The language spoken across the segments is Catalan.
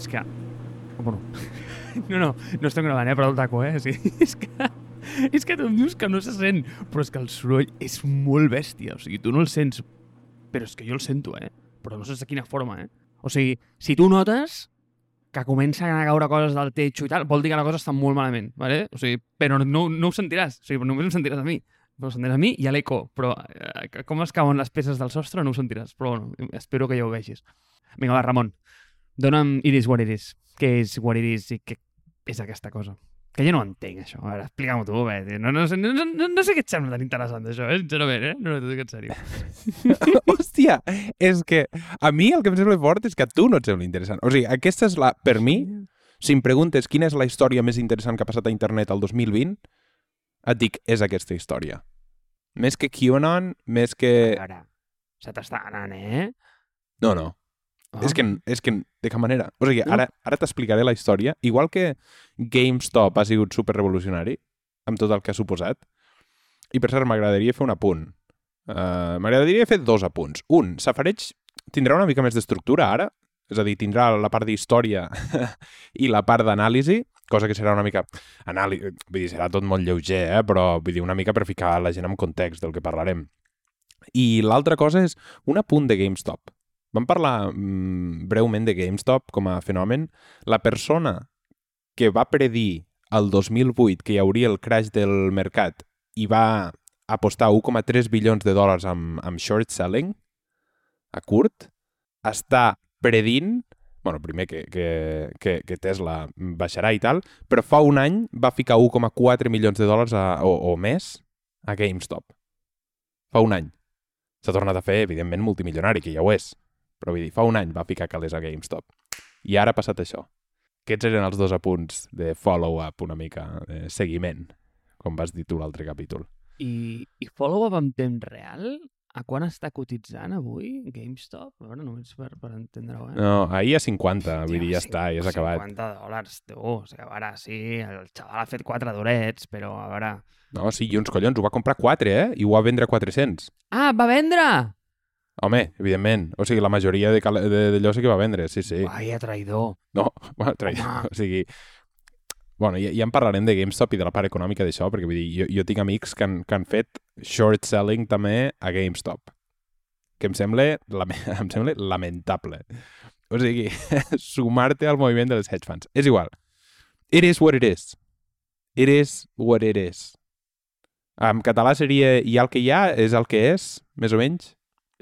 És que... Bueno, no, no, no estem gravant, eh, però el taco, eh? Sí, és que... És que tu em dius que no se sent, però és que el soroll és molt bèstia, o sigui, tu no el sents, però és que jo el sento, eh? Però no sé de quina forma, eh? O sigui, si tu notes que comencen a caure coses del techo i tal, vol dir que la cosa està molt malament, ¿vale? O sigui, però no, no ho sentiràs, o sigui, només em sentiràs a mi. Però ho sentiràs a mi i a l'eco, però eh, com es cauen les peces del sostre no ho sentiràs, però bueno, espero que ja ho vegis. Vinga, va, Ramon, dona'm It is what it is. Què és what it is i què és aquesta cosa? Que jo no entenc, això. A veure, explica-m'ho tu, bé. No, no, no, no, no, no sé què et sembla tan interessant, això, eh? Sincerament, eh? No, no t'ho dic en sèrio. Hòstia, és que a mi el que em sembla fort és que a tu no et sembla interessant. O sigui, aquesta és la... Per mi, si em preguntes quina és la història més interessant que ha passat a internet el 2020, et dic, és aquesta història. Més que QAnon, més que... A veure, se t'està anant, eh? No, no. Oh. És que, és que de cap manera. O sigui, ara, ara t'explicaré la història. Igual que GameStop ha sigut superrevolucionari, amb tot el que ha suposat, i per cert, m'agradaria fer un apunt. Uh, m'agradaria fer dos apunts. Un, Safareig tindrà una mica més d'estructura ara, és a dir, tindrà la part d'història i la part d'anàlisi, cosa que serà una mica... Anàlisi, vull dir, serà tot molt lleuger, eh? però vull dir, una mica per ficar la gent en context del que parlarem. I l'altra cosa és un apunt de GameStop. Vam parlar mm, breument de GameStop com a fenomen. La persona que va predir el 2008 que hi hauria el crash del mercat i va apostar 1,3 bilions de dòlars amb, amb short selling a curt, està predint bueno, primer que, que, que, que Tesla baixarà i tal, però fa un any va ficar 1,4 milions de dòlars a, o, o més a GameStop. Fa un any. S'ha tornat a fer, evidentment, multimilionari, que ja ho és. Però vull dir, fa un any va ficar calés a GameStop. I ara ha passat això. Aquests eren els dos apunts de follow-up, una mica, de seguiment, com vas dir tu l'altre capítol. I, i follow-up en temps real? A quan està cotitzant avui GameStop? A veure, només per, per entendre-ho, eh? No, ahir a 50, vull dir, ja està, ja s'ha acabat. 50 dòlars, tu. O sigui, a veure, sí, el xaval ha fet quatre durets, però a veure... No, sí, i uns collons, ho va comprar 4, eh? I ho va vendre a 400. Ah, va vendre! Home, evidentment. O sigui, la majoria de, cal- de, d'allò sí que va vendre, sí, sí. Vaya traïdor. No, bueno, trai... Home. o sigui... Bueno, ja, ja en parlarem de GameStop i de la part econòmica d'això, perquè vull dir, jo, jo tinc amics que han, que han fet short selling també a GameStop, que em sembla, lame, em sembla lamentable. O sigui, sumar-te al moviment dels hedge funds. És igual. It is what it is. It is what it is. En català seria ha el que hi ha, és el que és, més o menys?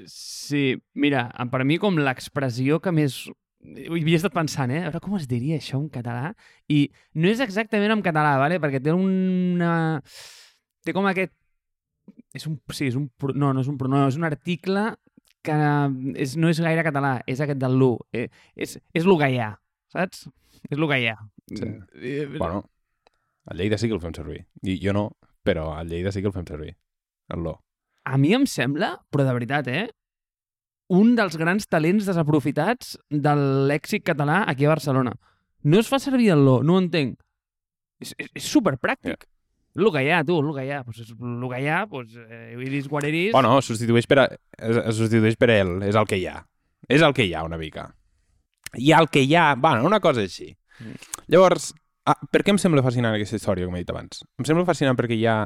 Sí, mira, per mi com l'expressió que més... Havia estat pensant, eh? A veure com es diria això en català. I no és exactament en català, ¿vale? perquè té una... Té com aquest... És un... Sí, és un... No, no és un... No, és un article que és, no és gaire català, és aquest del lu. Eh, és, és lo gaià, saps? És lo gaià. Sí. Eh, Bueno, a Lleida sí que el fem servir. I jo no, però a Lleida sí que el fem servir. El lo. A mi em sembla, però de veritat, eh? Un dels grans talents desaprofitats de l'èxit català aquí a Barcelona. No es fa servir el lo, no ho entenc. És, és, és superpràctic. Yeah. El que hi ha, tu, el que hi ha. Pues és, el que hi ha, pues, eh, it is what it is. Bueno, substitueix per, a, es, es substitueix per ell, és el que hi ha. És el que hi ha, una mica. I el que hi ha... Bueno, una cosa així. Mm. Llavors, ah, per què em sembla fascinant aquesta història, com he dit abans? Em sembla fascinant perquè hi ha...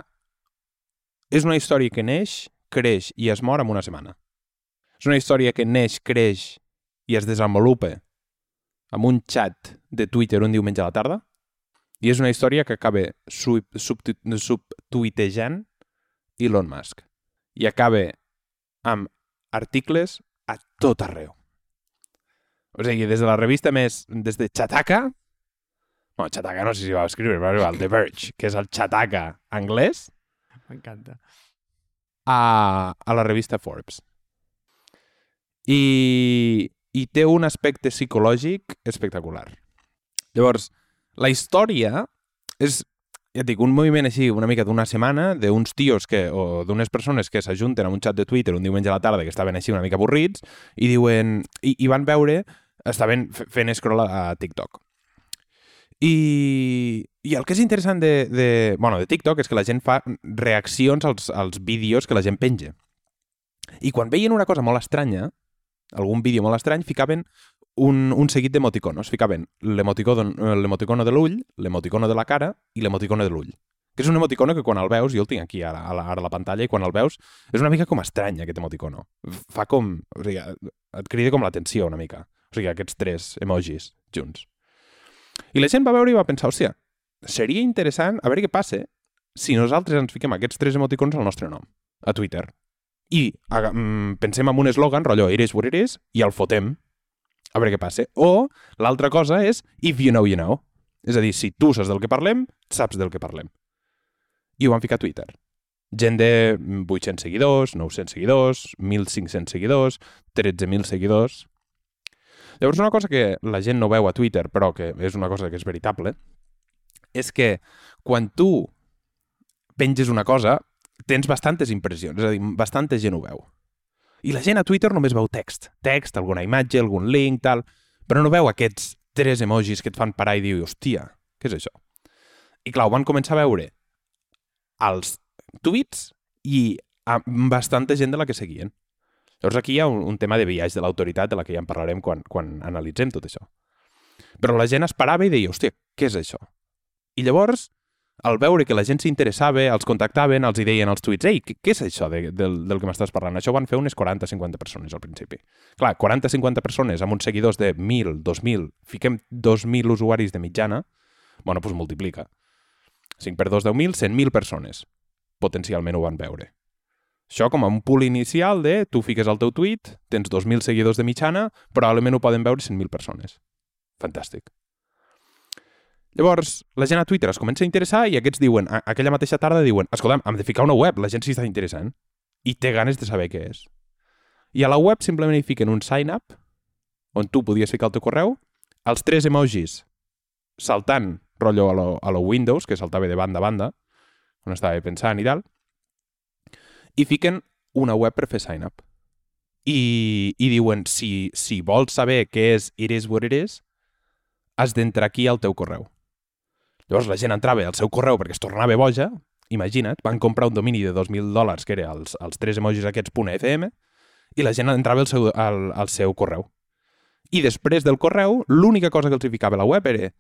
És una història que neix, creix i es mor en una setmana. És una història que neix, creix i es desenvolupa amb un xat de Twitter un diumenge a la tarda i és una història que acaba sub, sub, Elon Musk i acaba amb articles a tot arreu. O sigui, des de la revista més... Des de Chataka... Bueno, Chataka no sé si va escriure, però igual, The Verge, que és el Chataka anglès, M'encanta. A, a la revista Forbes. I, I té un aspecte psicològic espectacular. Llavors, la història és, ja et dic, un moviment així una mica d'una setmana d'uns tios que, o d'unes persones que s'ajunten a un xat de Twitter un diumenge a la tarda que estaven així una mica avorrits i diuen, i, i van veure, estaven fent scroll a TikTok. I, I el que és interessant de, de, bueno, de TikTok és que la gent fa reaccions als, als vídeos que la gent penja. I quan veien una cosa molt estranya, algun vídeo molt estrany, ficaven un, un seguit d'emoticonos. Ficaven l'emoticono de l'ull, l'emoticono de la cara i l'emoticono de l'ull. Que és un emoticono que quan el veus, jo el tinc aquí ara, a la, ara a la pantalla, i quan el veus és una mica com estrany aquest emoticono. Fa com... O sigui, et crida com l'atenció una mica. O sigui, aquests tres emojis junts. I la gent va veure i va pensar, hòstia, seria interessant a veure què passa si nosaltres ens fiquem aquests tres emoticons al nostre nom, a Twitter. I mm, pensem en un eslògan, rotllo, is what it is, i el fotem a veure què passa. O l'altra cosa és if you know, you know. És a dir, si tu saps del que parlem, saps del que parlem. I ho van ficar a Twitter. Gent de 800 seguidors, 900 seguidors, 1.500 seguidors, 13.000 seguidors... Llavors, una cosa que la gent no veu a Twitter, però que és una cosa que és veritable, és que quan tu penges una cosa, tens bastantes impressions, és a dir, bastanta gent ho veu. I la gent a Twitter només veu text. Text, alguna imatge, algun link, tal... Però no veu aquests tres emojis que et fan parar i dir, hòstia, què és això? I clar, van començar a veure els tuits i amb bastanta gent de la que seguien. Llavors aquí hi ha un, un tema de viatge de l'autoritat de la que ja en parlarem quan, quan analitzem tot això. Però la gent esperava i deia, hòstia, què és això? I llavors al veure que la gent s'interessava, els contactaven, els deien als tuits «Ei, què, què és això de, del, del que m'estàs parlant?» Això ho van fer unes 40-50 persones al principi. Clar, 40-50 persones amb uns seguidors de 1.000, 2.000, fiquem 2.000 usuaris de mitjana, bueno, doncs multiplica. 5 per 2, 10.000, 100.000 persones potencialment ho van veure. Això com a un pool inicial de tu fiques el teu tuit, tens 2.000 seguidors de mitjana, probablement ho poden veure 100.000 persones. Fantàstic. Llavors, la gent a Twitter es comença a interessar i aquests diuen, a, aquella mateixa tarda diuen, escolta'm, hem de ficar una web, la gent s'hi està interessant i té ganes de saber què és. I a la web simplement hi fiquen un sign-up on tu podies ficar el teu correu, els tres emojis saltant rotllo a lo, a lo Windows, que saltava de banda a banda, on estava pensant i tal, i fiquen una web per fer sign-up. I, I diuen, si, si vols saber què és It is what it is, has d'entrar aquí al teu correu. Llavors la gent entrava al seu correu perquè es tornava boja, imagina't, van comprar un domini de 2.000 dòlars, que era els, els tres emojis aquests .fm, i la gent entrava al seu, al, al seu correu. I després del correu, l'única cosa que els ficava la web era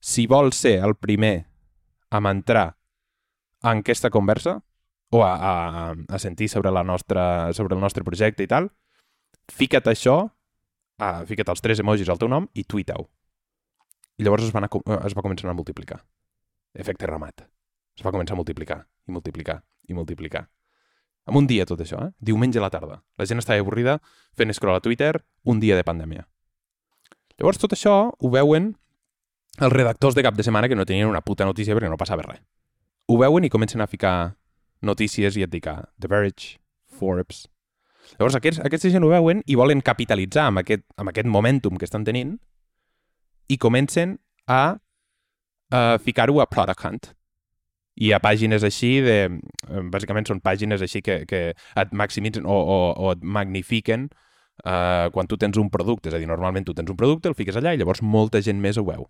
si vols ser el primer a entrar en aquesta conversa o a, a, a sentir sobre, la nostra, sobre el nostre projecte i tal, fica't això, a, fica't els tres emojis al teu nom i tuita-ho. I llavors es, van a, es va començar a multiplicar. Efecte ramat. Es va començar a multiplicar, i multiplicar, i multiplicar. En un dia tot això, eh? Diumenge a la tarda. La gent estava avorrida fent scroll a Twitter un dia de pandèmia. Llavors tot això ho veuen els redactors de cap de setmana que no tenien una puta notícia perquè no passava res. Ho veuen i comencen a ficar notícies i et dic The Verge, Forbes... Llavors aquests, aquesta gent ho veuen i volen capitalitzar amb aquest, amb aquest momentum que estan tenint i comencen a, a ficar-ho a Product Hunt. I a pàgines així de... Eh, bàsicament són pàgines així que, que et maximitzen o, o, o et magnifiquen uh, quan tu tens un producte. És a dir, normalment tu tens un producte, el fiques allà i llavors molta gent més ho veu.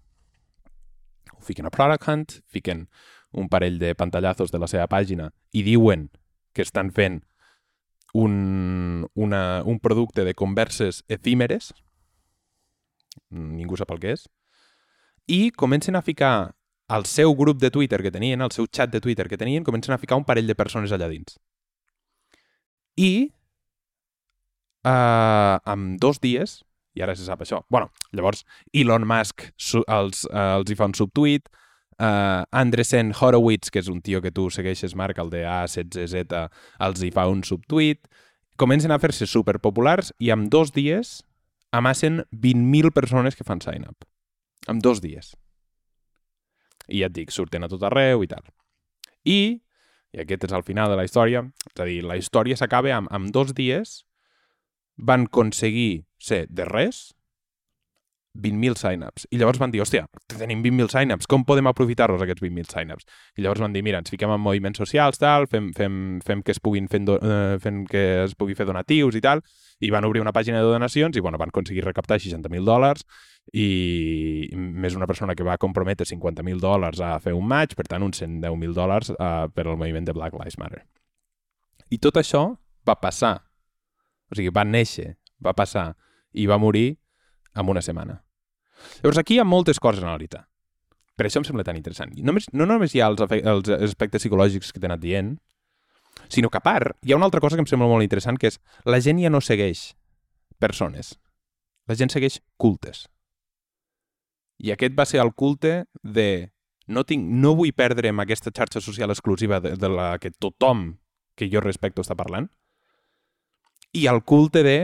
Ho fiquen a Product Hunt, fiquen un parell de pantallazos de la seva pàgina i diuen que estan fent un, una, un producte de converses efímeres, ningú sap el que és, i comencen a ficar al seu grup de Twitter que tenien, al seu chat de Twitter que tenien, comencen a ficar un parell de persones allà dins. I uh, amb dos dies, i ara se sap això, bueno, llavors Elon Musk els, uh, els hi fa un subtuit, uh, Andresen Horowitz, que és un tio que tu segueixes, Marc, el de A16Z, els hi fa un subtuit, comencen a fer-se superpopulars i amb dos dies amassen 20.000 persones que fan sign-up. En dos dies. I ja et dic, surten a tot arreu i tal. I, i aquest és el final de la història, és a dir, la història s'acaba amb, amb dos dies van aconseguir ser de res 20.000 sign-ups. I llavors van dir, hòstia, tenim 20.000 sign-ups, com podem aprofitar-los aquests 20.000 sign-ups? I llavors van dir, mira, ens fiquem en moviments socials, tal, fem, fem, fem que es puguin fent, eh, fem que es pugui fer donatius i tal, i van obrir una pàgina de donacions i bueno, van aconseguir recaptar 60.000 dòlars i més una persona que va comprometre 50.000 dòlars a fer un match, per tant uns 110.000 dòlars uh, per al moviment de Black Lives Matter. I tot això va passar, o sigui, va néixer, va passar i va morir en una setmana. Llavors, aquí hi ha moltes coses a analitzar. Per això em sembla tan interessant. Només, no només hi ha els, els aspectes psicològics que t'he anat dient, sinó que a part hi ha una altra cosa que em sembla molt interessant, que és la gent ja no segueix persones. La gent segueix cultes. I aquest va ser el culte de no, tinc, no vull perdre'm aquesta xarxa social exclusiva de, de la que tothom que jo respecto està parlant. I el culte de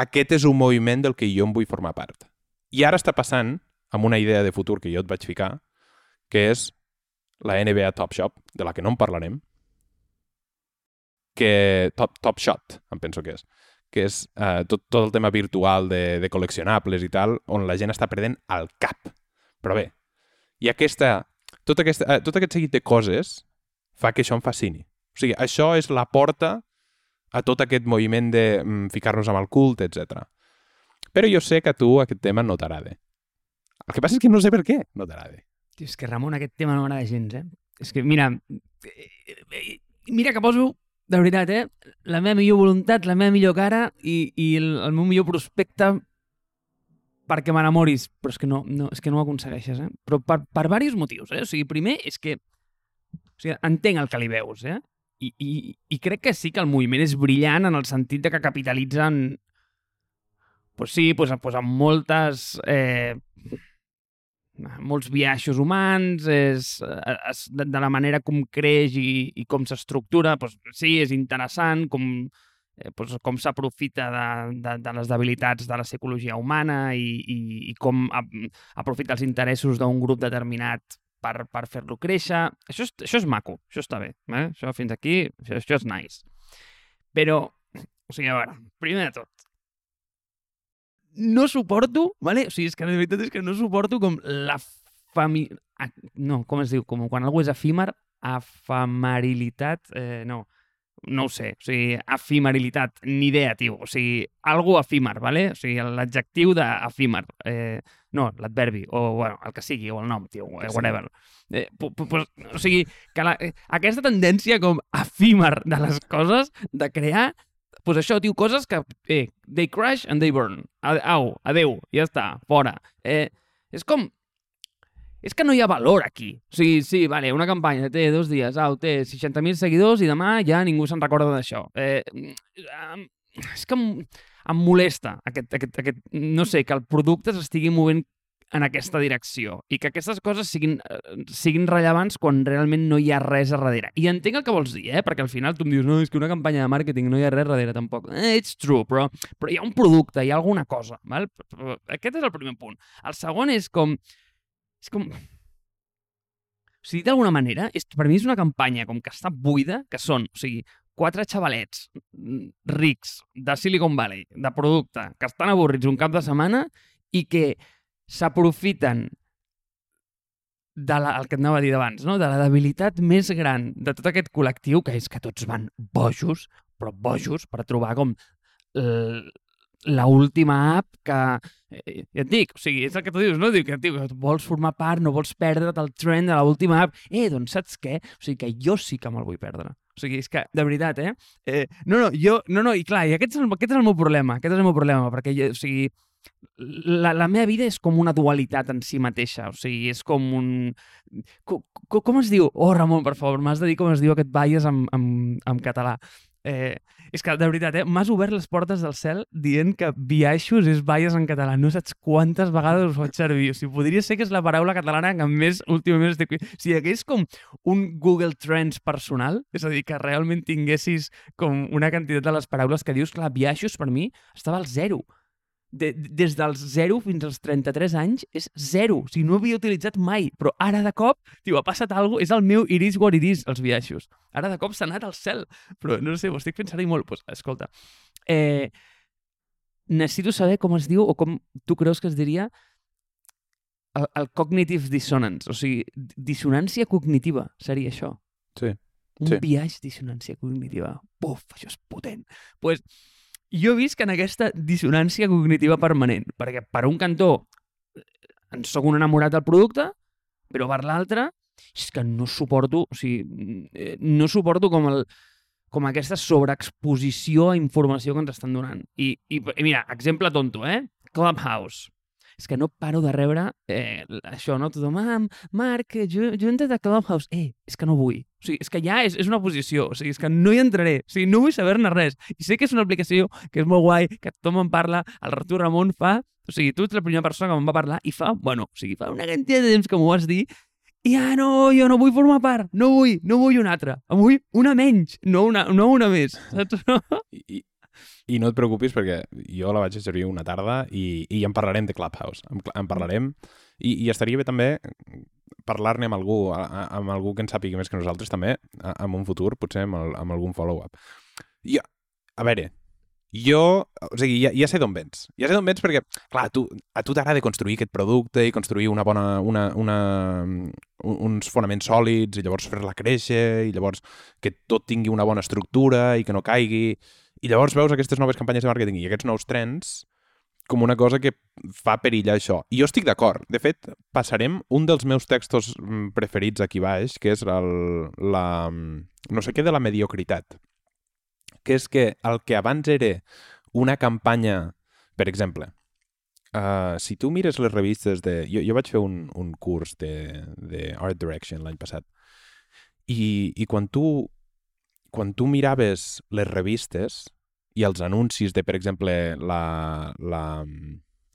aquest és un moviment del que jo em vull formar part. I ara està passant amb una idea de futur que jo et vaig ficar, que és la NBA Top Shop, de la que no en parlarem, que Top, top Shot, em penso que és, que és uh, tot, tot el tema virtual de, de col·leccionables i tal, on la gent està perdent el cap. Però bé, i aquesta, tot, aquest, uh, tot aquest seguit de coses fa que això em fascini. O sigui, això és la porta a tot aquest moviment de mm, ficar-nos amb el culte, etc. Però jo sé que a tu aquest tema no t'agrada. El que passa és que no sé per què no t'agrada. És que, Ramon, aquest tema no m'agrada gens, eh? És que, mira, eh, mira que poso de veritat, eh? La meva millor voluntat, la meva millor cara i, i el, el meu millor prospecte perquè m'enamoris, però és que no, no, és que no ho aconsegueixes, eh? Però per, per diversos motius, eh? O sigui, primer és que o sigui, entenc el que li veus, eh? I, i, I crec que sí que el moviment és brillant en el sentit de que capitalitzen pues sí, pues, pues amb moltes eh, molts viatges humans, és, és de, de la manera com creix i, i com s'estructura, doncs, sí, és interessant, com, eh, doncs, com s'aprofita de, de, de les debilitats de la psicologia humana i, i, i com a, aprofita els interessos d'un grup determinat per, per fer-lo créixer. Això és, això és maco, això està bé. Eh? Això fins aquí, això, això és nice. Però, o sigui, a veure, primer de tot, no suporto, ¿vale? O sigui, és que la veritat és que no suporto com la fami... No, com es diu? Com quan algú és efímer, efemerilitat, eh, no, no ho sé, o sigui, efimerilitat, ni idea, tio, o sigui, algo efímer, ¿vale? O sigui, l'adjectiu d'efímer, eh, no, l'adverbi, o, bueno, el que sigui, o el nom, tio, eh, whatever. Eh, pues, o sigui, que la, eh, aquesta tendència com efímer de les coses, de crear, pues això, tio, coses que, eh, they crash and they burn. Au, adeu, ja està, fora. Eh, és com... És que no hi ha valor aquí. O sigui, sí, vale, una campanya té dos dies, au, té 60.000 seguidors i demà ja ningú se'n recorda d'això. Eh, és que em, em molesta aquest, aquest, aquest, no sé, que el producte s'estigui movent en aquesta direcció i que aquestes coses siguin, eh, siguin rellevants quan realment no hi ha res a darrere. I entenc el que vols dir, eh? perquè al final tu em dius no, és que una campanya de màrqueting no hi ha res darrere tampoc. Eh, it's true, però, però hi ha un producte, hi ha alguna cosa. Val? Aquest és el primer punt. El segon és com... És com... O sigui, d'alguna manera, és, per mi és una campanya com que està buida, que són, o sigui, quatre xavalets rics de Silicon Valley, de producte, que estan avorrits un cap de setmana i que s'aprofiten de el que et anava a dir abans, no? de la debilitat més gran de tot aquest col·lectiu, que és que tots van bojos, però bojos, per trobar com la última app que... Eh, ja et dic, o sigui, és el que tu dius, no? Diu que, tio, vols formar part, no vols perdre't el trend de l'última app. Eh, doncs saps què? O sigui, que jo sí que me'l vull perdre. O sigui, és que, de veritat, eh? eh no, no, jo... No, no, i clar, i aquest és, el, aquest és el meu problema, aquest és el meu problema, perquè, o sigui, la, la meva vida és com una dualitat en si mateixa, o sigui, és com un... Com, com es diu? Oh, Ramon, per favor, m'has de dir com es diu aquest baies en, en, en català. Eh, és que, de veritat, eh, m'has obert les portes del cel dient que biaixos és baies en català. No saps quantes vegades us faig servir. O sigui, podria ser que és la paraula catalana que més últimament estic... O sigui, que és com un Google Trends personal, és a dir, que realment tinguessis com una quantitat de les paraules que dius, clar, biaixos per mi estava al zero de, des dels 0 fins als 33 anys és zero. O sigui, no havia utilitzat mai. Però ara de cop, tio, ha passat alguna cosa, és el meu iris what it is, els viatges. Ara de cop s'ha anat al cel. Però no sé, ho estic servir molt. Pues, escolta, eh, necessito saber com es diu o com tu creus que es diria el, el cognitive dissonance. O sigui, dissonància cognitiva seria això. Sí. Un sí. viatge dissonància cognitiva. Buf, això és potent. Doncs pues, jo que en aquesta dissonància cognitiva permanent, perquè per un cantó en sóc un enamorat del producte, però per l'altre és que no suporto, o sigui, eh, no suporto com el, com aquesta sobreexposició a informació que ens estan donant. I, i, i mira, exemple tonto, eh? Clubhouse. És que no paro de rebre eh, això, no? Tothom, ah, Marc, ju junta't a Clubhouse. Eh, és que no vull. O sigui, és que ja és, és una posició. O sigui, és que no hi entraré. O sigui, no vull saber-ne res. I sé que és una aplicació que és molt guai, que tothom en parla. El Artur Ramon fa... O sigui, tu ets la primera persona que em va parlar i fa, bueno, o sigui, fa una quantitat de temps que m'ho vas dir i ah, no, jo no vull formar part, no vull, no vull una altra, em vull una menys, no una, no una més, saps? I, i no et preocupis perquè jo la vaig servir una tarda i, i en parlarem de Clubhouse. En, en parlarem i, i estaria bé també parlar-ne amb algú, amb algú que en sàpiga més que nosaltres també, en un futur, potser amb, el, amb algun follow-up. Ja, a veure, jo, o sigui, ja, ja sé d'on vens. Ja sé d'on vens perquè, clar, tu, a tu t'agrada construir aquest producte i construir una bona, una, una, uns fonaments sòlids i llavors fer-la créixer i llavors que tot tingui una bona estructura i que no caigui i llavors veus aquestes noves campanyes de màrqueting i aquests nous trends com una cosa que fa perillar això. I jo estic d'acord. De fet, passarem un dels meus textos mm, preferits aquí baix, que és el, la... no sé què de la mediocritat. Que és que el que abans era una campanya... Per exemple, uh, si tu mires les revistes de... Jo, jo vaig fer un, un curs de, de Art Direction l'any passat. I, I quan tu quan tu miraves les revistes, i els anuncis de, per exemple, la... la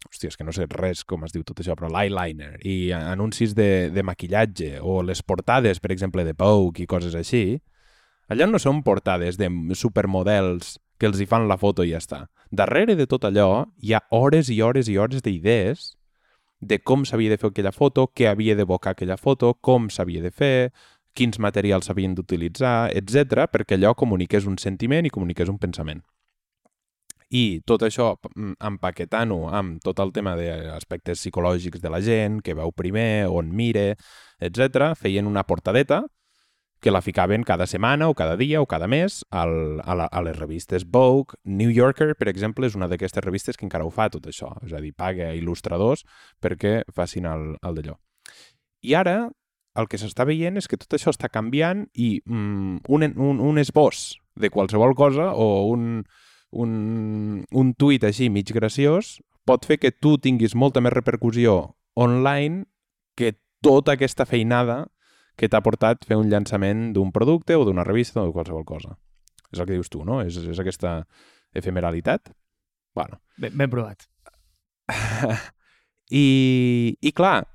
hòstia, és que no sé res com es diu tot això, però l'eyeliner i anuncis de, de maquillatge o les portades, per exemple, de Vogue i coses així, allà no són portades de supermodels que els hi fan la foto i ja està. Darrere de tot allò hi ha hores i hores i hores d'idees de com s'havia de fer aquella foto, què havia d'evocar aquella foto, com s'havia de fer, quins materials s'havien d'utilitzar, etc, perquè allò comuniqués un sentiment i comuniqués un pensament i tot això mm, empaquetant-ho amb tot el tema d'aspectes psicològics de la gent, que veu primer, on mire, etc, feien una portadeta que la ficaven cada setmana o cada dia o cada mes al, a, la, a les revistes Vogue. New Yorker, per exemple, és una d'aquestes revistes que encara ho fa tot això, és a dir, paga il·lustradors perquè facin el, el d'allò. I ara el que s'està veient és que tot això està canviant i mm, un, un, un esbós de qualsevol cosa o un, un, un tuit així mig graciós pot fer que tu tinguis molta més repercussió online que tota aquesta feinada que t'ha portat fer un llançament d'un producte o d'una revista o de qualsevol cosa. És el que dius tu, no? És, és aquesta efemeralitat? Bueno. Ben, ben provat. I, I clar,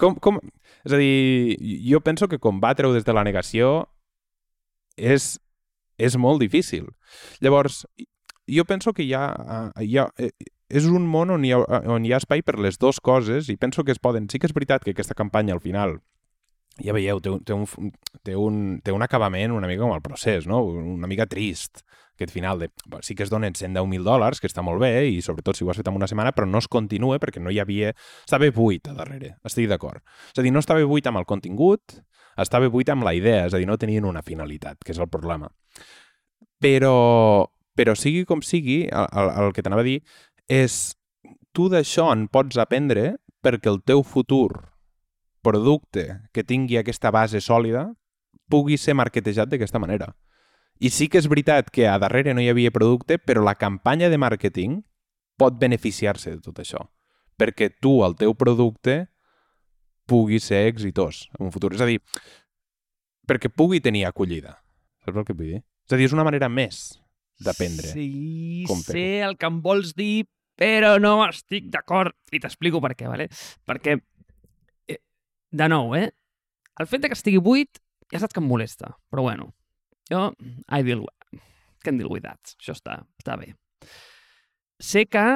com, com... És a dir, jo penso que combatre-ho des de la negació és és molt difícil. Llavors, jo penso que hi ha, eh, hi ha, eh, és un món on hi, ha, on hi ha espai per les dues coses i penso que es poden... Sí que és veritat que aquesta campanya al final ja veieu, té, té, un, té, un, té un acabament una mica com el procés, no? una mica trist, aquest final de... Sí que es donen 110.000 dòlars, que està molt bé, i sobretot si ho has fet en una setmana, però no es continua perquè no hi havia... Estava buit a darrere, estic d'acord. És a dir, no estava buit amb el contingut, estava buit amb la idea, és a dir, no tenien una finalitat, que és el problema. Però, però sigui com sigui, el, el, que t'anava a dir és tu d'això en pots aprendre perquè el teu futur producte que tingui aquesta base sòlida pugui ser marketejat d'aquesta manera. I sí que és veritat que a darrere no hi havia producte, però la campanya de màrqueting pot beneficiar-se de tot això. Perquè tu, el teu producte, pugui ser exitós en un futur. És a dir, perquè pugui tenir acollida. Saps el que vull dir? És a dir, és una manera més d'aprendre. Sí, com sé el que em vols dir, però no estic d'acord. I t'explico per què, ¿vale? Perquè, eh, de nou, eh? El fet de que estigui buit ja saps que em molesta. Però bueno, jo, I deal, can deal with that. Això està, està bé. Sé que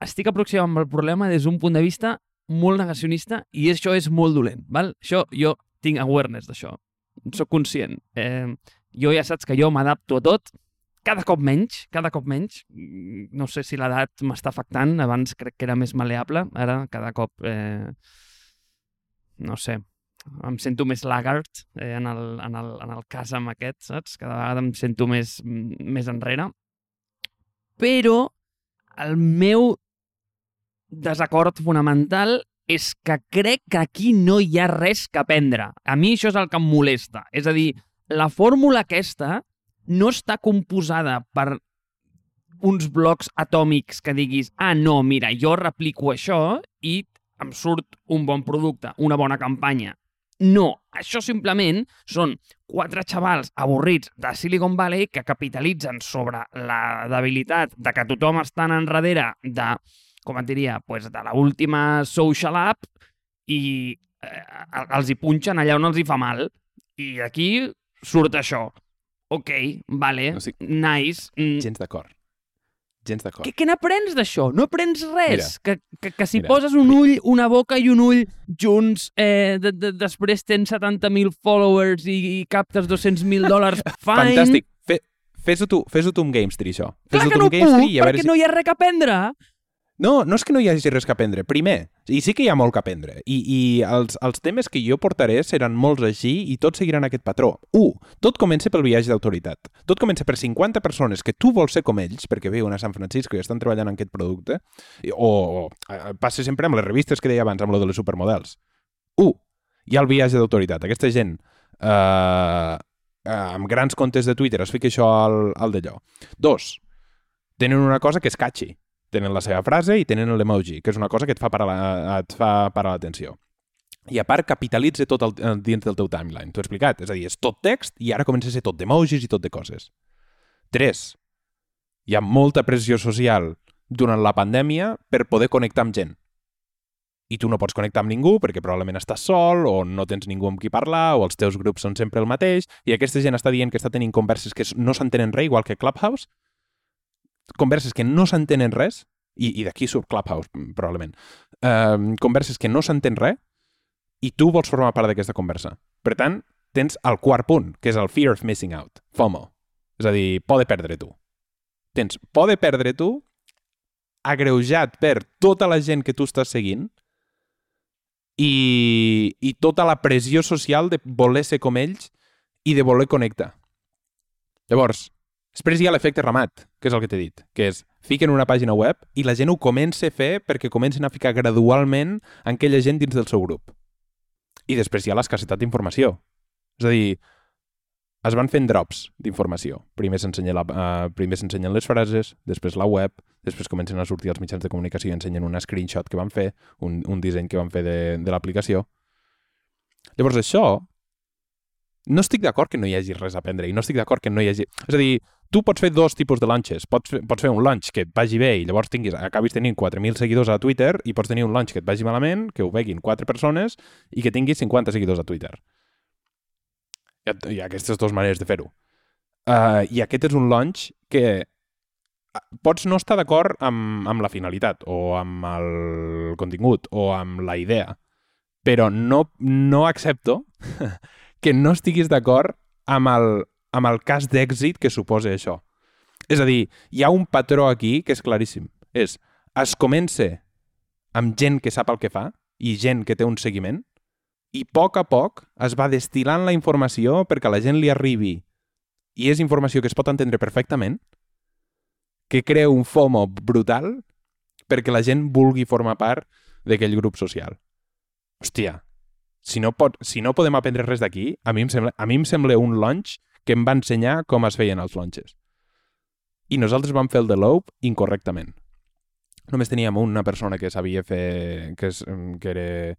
estic aproximant el problema des d'un punt de vista molt negacionista i això és molt dolent, val? Això, jo tinc awareness d'això. Soc conscient. Eh, jo ja saps que jo m'adapto a tot, cada cop menys, cada cop menys. No sé si l'edat m'està afectant, abans crec que era més maleable, ara cada cop, eh, no sé, em sento més lagart eh, en, el, en, el, en el cas amb aquest, saps? Cada vegada em sento més, més enrere. Però el meu desacord fonamental és que crec que aquí no hi ha res que aprendre. A mi això és el que em molesta. És a dir, la fórmula aquesta no està composada per uns blocs atòmics que diguis, ah, no, mira, jo replico això i em surt un bon producte, una bona campanya. No, això simplement són quatre xavals avorrits de Silicon Valley que capitalitzen sobre la debilitat de que tothom està enrere de, com et diria, pues de l'última social app i eh, els hi punxen allà on els hi fa mal. I aquí surt això. Ok, vale, O sigui, nice. Mm, Gens d'acord. Gens d'acord. què, què n'aprens d'això? No aprens res. Mira. que, que, que si Mira. poses un ull, una boca i un ull junts, eh, de, de, després tens 70.000 followers i, i captes 200.000 dòlars, fine. Fantàstic. Fe, fes-ho tu, fes-ho tu amb Gamestree, això. Clar Fes-ho que no puc, perquè si... no hi ha res que aprendre. No, no és que no hi hagi res que aprendre. Primer, i sí que hi ha molt que aprendre. I, i els, els temes que jo portaré seran molts així i tots seguiran aquest patró. 1. Tot comença pel viatge d'autoritat. Tot comença per 50 persones que tu vols ser com ells, perquè viuen a San Francisco i estan treballant en aquest producte, o, o passa sempre amb les revistes que deia abans, amb lo de les supermodels. 1. Hi ha el viatge d'autoritat. Aquesta gent eh, eh, amb grans comptes de Twitter es fica això al, al d'allò. 2. Tenen una cosa que és catchy tenen la seva frase i tenen l'emoji, que és una cosa que et fa parar la- l'atenció. I a part, capitalitza tot el, el, dins del teu timeline. T'ho he explicat. És a dir, és tot text i ara comença a ser tot d'emojis i tot de coses. 3. Hi ha molta pressió social durant la pandèmia per poder connectar amb gent. I tu no pots connectar amb ningú perquè probablement estàs sol o no tens ningú amb qui parlar o els teus grups són sempre el mateix i aquesta gent està dient que està tenint converses que no s'entenen res, igual que Clubhouse, converses que no s'entenen res, i, i d'aquí surt Clubhouse, probablement, um, converses que no s'entén res, i tu vols formar part d'aquesta conversa. Per tant, tens el quart punt, que és el fear of missing out, FOMO. És a dir, por de perdre tu. Tens por de perdre tu agreujat per tota la gent que tu estàs seguint i, i tota la pressió social de voler ser com ells i de voler connectar. Llavors, després hi ha l'efecte ramat, que és el que t'he dit, que és fiquen una pàgina web i la gent ho comença a fer perquè comencen a ficar gradualment aquella gent dins del seu grup. I després hi ha l'escassetat d'informació. És a dir, es van fent drops d'informació. Primer s'ensenya la, uh, s'ensenyen les frases, després la web, després comencen a sortir els mitjans de comunicació i ensenyen una screenshot que van fer, un, un disseny que van fer de, de l'aplicació. Llavors això, no estic d'acord que no hi hagi res a aprendre i no estic d'acord que no hi hagi... És a dir, tu pots fer dos tipus de launches. Pots fer, pots fer un launch que et vagi bé i llavors tinguis, acabis tenint 4.000 seguidors a Twitter i pots tenir un launch que et vagi malament, que ho veguin 4 persones i que tinguis 50 seguidors a Twitter. Hi ha, hi ha aquestes dues maneres de fer-ho. Uh, I aquest és un launch que eh, pots no estar d'acord amb, amb la finalitat o amb el contingut o amb la idea, però no, no accepto que no estiguis d'acord amb el, amb el cas d'èxit que suposa això. És a dir, hi ha un patró aquí que és claríssim. És, es comença amb gent que sap el que fa i gent que té un seguiment i a poc a poc es va destilant la informació perquè la gent li arribi i és informació que es pot entendre perfectament, que crea un FOMO brutal perquè la gent vulgui formar part d'aquell grup social. Hòstia, si no, pot, si no podem aprendre res d'aquí, a, mi em sembla, a mi em sembla un launch que em va ensenyar com es feien els launches. I nosaltres vam fer el de Lope incorrectament. Només teníem una persona que sabia fer... que, és, que, era,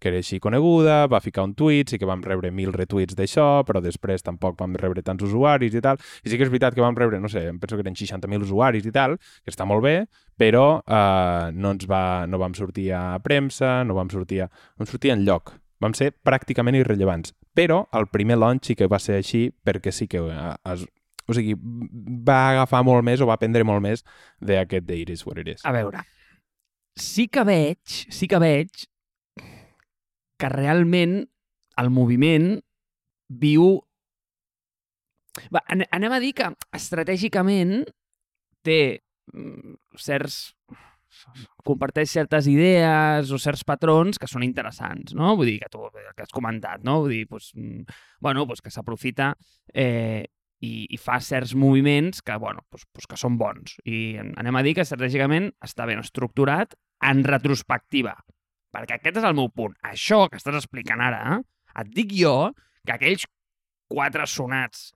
que era així coneguda, va ficar un tuit, sí que vam rebre mil retuits d'això, però després tampoc vam rebre tants usuaris i tal. I sí que és veritat que vam rebre, no sé, em penso que eren 60.000 usuaris i tal, que està molt bé, però eh, no, ens va, no vam sortir a premsa, no vam sortir a... Vam sortir en lloc. Vam ser pràcticament irrellevants. Però el primer launch sí que va ser així perquè sí que eh, es, o sigui, va agafar molt més o va aprendre molt més d'aquest de It is what it is. A veure, sí que veig, sí que veig que realment el moviment viu... Va, ane- anem a dir que estratègicament té mm, certs comparteix certes idees o certs patrons que són interessants, no? Vull dir, que tu que has comentat, no? Vull dir, mm, bueno, pues que s'aprofita eh, i, i fa certs moviments que, bueno, pues, pues que són bons. I anem a dir que estratègicament està ben estructurat en retrospectiva. Perquè aquest és el meu punt. Això que estàs explicant ara, eh, et dic jo que aquells quatre sonats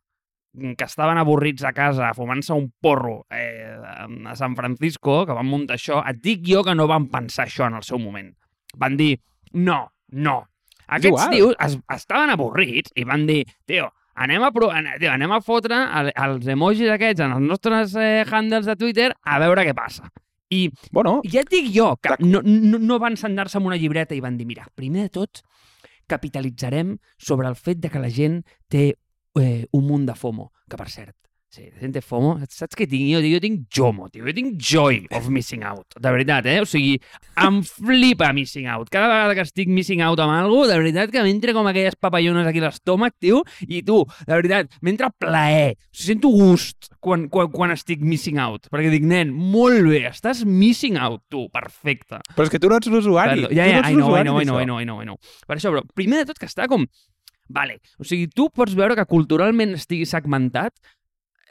que estaven avorrits a casa fumant-se un porro eh, a San Francisco, que van muntar això, et dic jo que no van pensar això en el seu moment. Van dir, no, no. Aquests igual. tios es, estaven avorrits i van dir, tio, anem a, pro tio, anem a fotre el, els emojis aquests en els nostres eh, handles de Twitter a veure què passa. I Bueno, ja et dic jo que no, no, no van sentar-se amb una llibreta i van dir, mira, primer de tot, capitalitzarem sobre el fet de que la gent té eh, un munt de FOMO, que per cert, sí, té FOMO, saps què tinc jo? Jo tinc JOMO, tio, jo tinc joy of missing out, de veritat, eh? O sigui, em flipa missing out. Cada vegada que estic missing out amb alguna cosa, de veritat que m'entra com aquelles papallones aquí a l'estómac, tio, i tu, de veritat, m'entra plaer, o sigui, sento gust quan, quan, quan estic missing out, perquè dic, nen, molt bé, estàs missing out, tu, perfecte. però és que tu no ets l'usuari. Perdó. Ja, Tu ja, no ets l'usuari. I know, I know, I know. Per això, però, primer de tot que està com... Vale, o sigui, tu pots veure que culturalment estigui segmentat,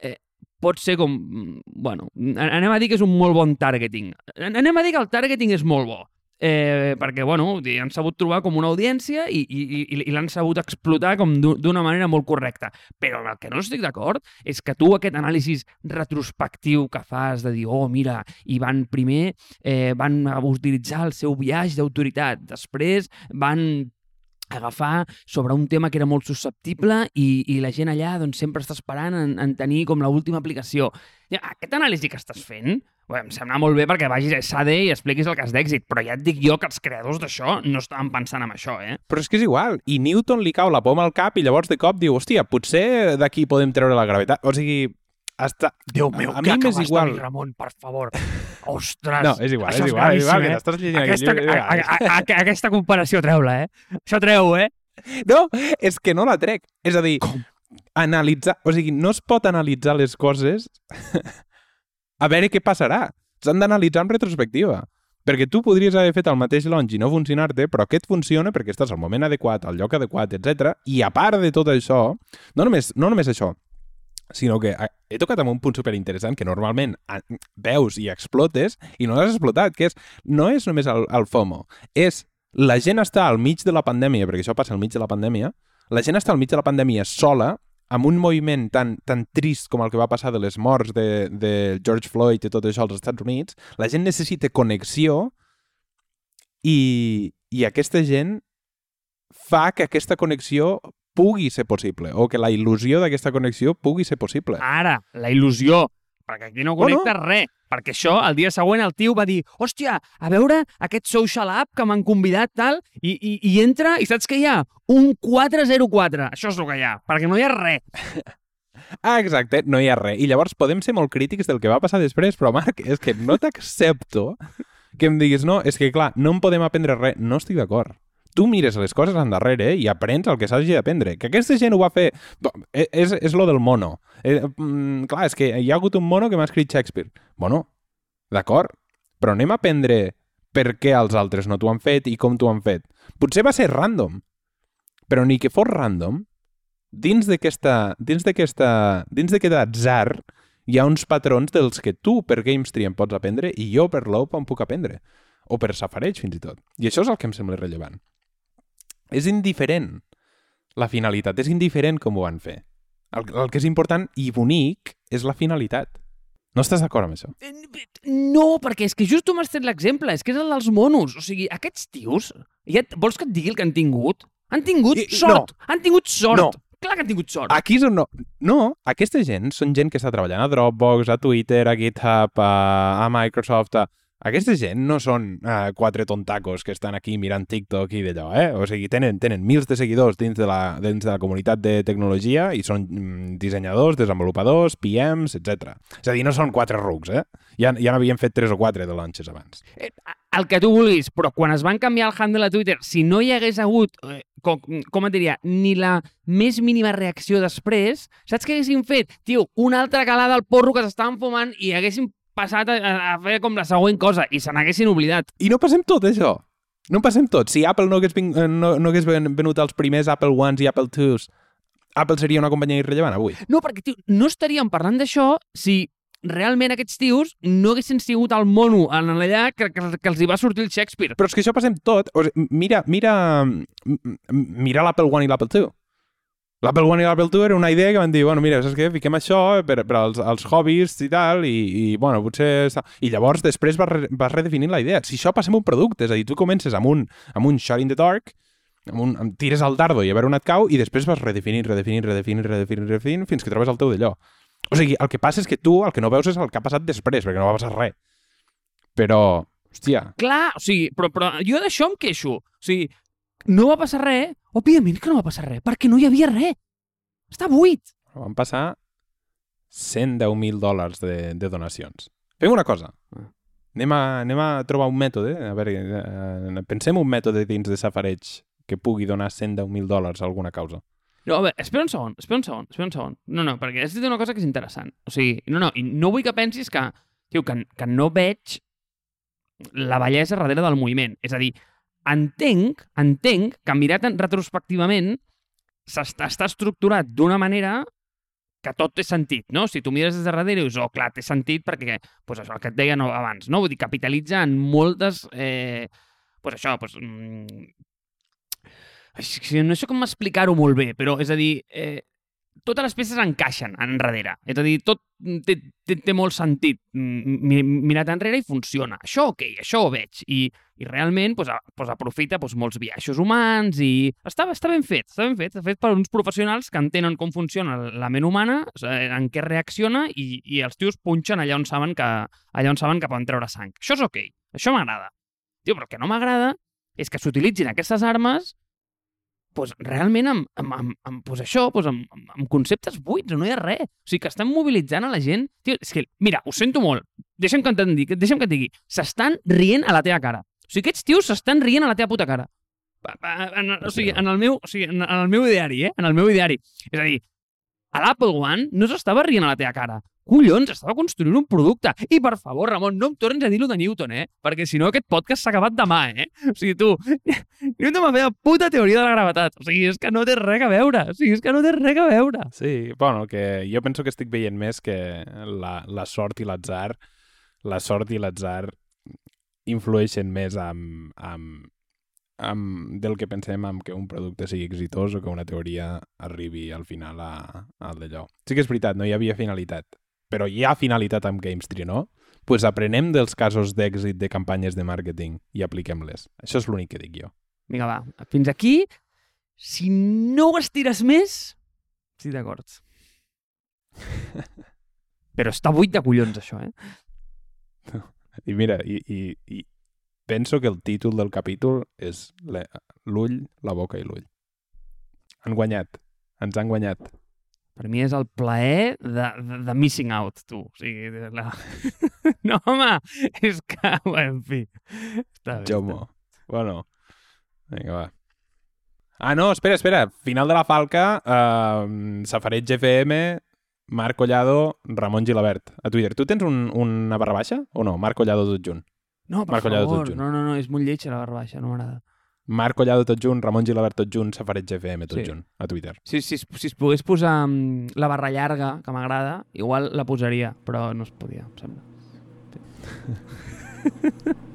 eh, pot ser com... mm, Bueno, anem a dir que és un molt bon targeting. Anem a dir que el targeting és molt bo. Eh, perquè, bueno, han sabut trobar com una audiència i, i, i, i l'han sabut explotar com d'u- d'una manera molt correcta. Però el que no estic d'acord és que tu aquest anàlisi retrospectiu que fas de dir, oh, mira, i van primer eh, van utilitzar el seu viatge d'autoritat, després van agafar sobre un tema que era molt susceptible i, i la gent allà doncs, sempre està esperant en, en tenir com l'última aplicació. Ja, aquest anàlisi que estàs fent bé, em sembla molt bé perquè vagis a SAD i expliquis el cas d'èxit, però ja et dic jo que els creadors d'això no estaven pensant en això, eh? Però és que és igual. I Newton li cau la poma al cap i llavors de cop diu, hòstia, potser d'aquí podem treure la gravetat. O sigui, està... Déu meu, a mi m'és igual. Ramon, per favor. Ostres! No, és igual, és igual, és igual, que gravíssim, t'estàs llegint Aquesta, aquest llibre. a, a, a, a, aquesta comparació treu-la, eh? Això treu, eh? No, és que no la trec. És a dir, Com? analitzar... O sigui, no es pot analitzar les coses a veure què passarà. S'han d'analitzar en retrospectiva. Perquè tu podries haver fet el mateix launch i no funcionar-te, però aquest funciona perquè estàs al moment adequat, al lloc adequat, etc. I a part de tot això, no només, no només això, sinó que he tocat amb un punt superinteressant que normalment veus i explotes i no l'has explotat, que és, no és només el, el FOMO, és la gent està al mig de la pandèmia, perquè això passa al mig de la pandèmia, la gent està al mig de la pandèmia sola, amb un moviment tan, tan trist com el que va passar de les morts de, de George Floyd i tot això als Estats Units, la gent necessita connexió i, i aquesta gent fa que aquesta connexió pugui ser possible, o que la il·lusió d'aquesta connexió pugui ser possible. Ara, la il·lusió, perquè aquí no Bueno. connecta res. Perquè això, el dia següent, el tio va dir hòstia, a veure aquest social app que m'han convidat, tal, i, i, i entra, i saps què hi ha? Un 404. Això és el que hi ha, perquè no hi ha res. Ah, exacte, no hi ha res. I llavors podem ser molt crítics del que va passar després, però Marc, és que no t'accepto que em diguis, no, és que clar, no en podem aprendre res. No estic d'acord. Tu mires les coses endarrere i aprens el que s'hagi d'aprendre. Que aquesta gent ho va fer... E- És, és lo del mono. Eh, mm, clar, és que hi ha hagut un mono que m'ha escrit Shakespeare. Bueno, d'acord, però anem a aprendre per què els altres no t'ho han fet i com t'ho han fet. Potser va ser random, però ni que fos random, dins d'aquesta dins d'aquesta dins d'aquest atzar hi ha uns patrons dels que tu per GameStree en pots aprendre i jo per l'Opa en puc aprendre. O per Safareig, fins i tot. I això és el que em sembla rellevant. És indiferent la finalitat, és indiferent com ho van fer. El, el que és important i bonic és la finalitat. No estàs d'acord amb això? No, perquè és que just tu m'has tret l'exemple, és que és el dels monos. O sigui, aquests tios, ja, et- vols que et digui el que han tingut? Han tingut I- sort! Han tingut sort! No. Clar que han tingut sort. Aquí és on no... No, aquesta gent són gent que està treballant a Dropbox, a Twitter, a GitHub, a, a Microsoft... A... Aquesta gent no són uh, quatre tontacos que estan aquí mirant TikTok i d'allò, eh? O sigui, tenen, tenen mils de seguidors dins de, la, dins de la comunitat de tecnologia i són mm, dissenyadors, desenvolupadors, PMs, etc. És a dir, no són quatre rucs, eh? Ja, ja n'havien fet tres o quatre de launches abans. Eh, el que tu vulguis, però quan es van canviar el handle a Twitter, si no hi hagués hagut, eh, com, com et diria, ni la més mínima reacció després, saps què haguessin fet? Tio, una altra calada al porro que s'estaven fumant i haguessin passat a, a fer com la següent cosa i se n'haguessin oblidat. I no passem tot, això. No passem tot. Si Apple no hagués, vin- eh, no, no hagués ven- venut els primers Apple Ones i Apple Twos, Apple seria una companyia irrellevant avui. No, perquè, tio, no estaríem parlant d'això si realment aquests tios no haguessin sigut el mono en allà que, que, que els hi va sortir el Shakespeare. Però és que això passem tot. O sigui, mira, mira, mira l'Apple One i l'Apple Two. L'Apple One i l'Apple 2 era una idea que van dir, bueno, mira, saps què? Fiquem això per, per als, als hobbies i tal, i, i bueno, potser... I llavors després vas, re, vas redefinint la idea. Si això passa amb un producte, és a dir, tu comences amb un, amb un shot in the dark, amb un, amb, tires al dardo i a veure on et cau, i després vas redefinint, redefinint, redefinint, redefinint, redefinint, fins que trobes el teu d'allò. O sigui, el que passa és que tu el que no veus és el que ha passat després, perquè no va passar res. Però, hòstia... Clar, o sigui, però, però jo d'això em queixo. O sigui, no va passar res, òbviament que no va passar res, perquè no hi havia res. Està buit. Van passar 110.000 dòlars de, de donacions. Fem una cosa. Ah. Anem a, anem a trobar un mètode. A veure, eh, pensem un mètode dins de Safareig que pugui donar 110.000 dòlars a alguna causa. No, a veure, espera un segon, espera un segon, espera un segon. No, no, perquè has dit una cosa que és interessant. O sigui, no, no, i no vull que pensis que, tio, que, que no veig la bellesa darrere del moviment. És a dir, entenc, entenc que mirat en retrospectivament s'està està estructurat d'una manera que tot té sentit, no? Si tu mires des de darrere dius, oh, clar, té sentit perquè, pues això, el que et deia no, abans, no? Vull dir, capitalitza en moltes... Eh, pues això, pues, mm, no sé com explicar-ho molt bé, però és a dir, eh, totes les peces encaixen enrere. És a dir, tot té, té, té molt sentit mi, mirat enrere i funciona. Això ok, això ho veig. I, i realment pues, a, pues, aprofita pues, molts viatges humans i està, està ben fet, està ben fet. Està fet per uns professionals que entenen com funciona la ment humana, en què reacciona i, i els tios punxen allà on saben que, allà on saben que poden treure sang. Això és ok, això m'agrada. Tio, però el que no m'agrada és que s'utilitzin aquestes armes pues, realment amb, amb, amb, amb pues això, pues, amb, amb, amb conceptes buits, no hi ha res. O sigui, que estan mobilitzant a la gent... Tio, és que, mira, ho sento molt, deixa'm que, digui, deixa'm que et digui, s'estan rient a la teva cara. O sigui, aquests tios s'estan rient a la teva puta cara. En, o sigui, en el meu, o sigui, en, el meu ideari, eh? En el meu ideari. És a dir, a l'Apple One no s'estava rient a la teva cara collons, estava construint un producte. I, per favor, Ramon, no em tornis a dir-lo de Newton, eh? Perquè si no aquest podcast s'ha acabat demà, eh? O sigui, tu, Newton m'ha fet la puta teoria de la gravetat. O sigui, és que no té res a veure. O sigui, és que no té res a veure. Sí, bueno, que jo penso que estic veient més que la, la sort i l'atzar la sort i l'atzar influeixen més amb, amb, amb, del que pensem amb que un producte sigui exitós o que una teoria arribi al final a, a d'allò. Sí que és veritat, no hi havia finalitat però hi ha finalitat amb GameStree, no? pues aprenem dels casos d'èxit de campanyes de màrqueting i apliquem-les. Això és l'únic que dic jo. Vinga, va. Fins aquí. Si no ho estires més, estic d'acord. Però està buit de collons, això, eh? I mira, i, i, i penso que el títol del capítol és l'ull, la boca i l'ull. Han guanyat. Ens han guanyat. Per mi és el plaer de, de, de missing out, tu. O sigui, la... no, home, és que, en fi. Està bé, Jomo. Està. Bueno, vinga, va. Ah, no, espera, espera. Final de la falca, eh, Safareig GFM, Marc Collado, Ramon Gilabert, a Twitter. Tu tens un, una barra baixa o no? Marc Collado tot junt. No, per Marc favor, no, no, no, és molt lleig la barra baixa, no m'agrada. Marc Collado tot junt, Ramon Gilabert tot junt, Safareig GFM tot sí. junt, a Twitter. Sí, sí, si es pogués posar um, la barra llarga, que m'agrada, igual la posaria, però no es podia, em sembla. Sí.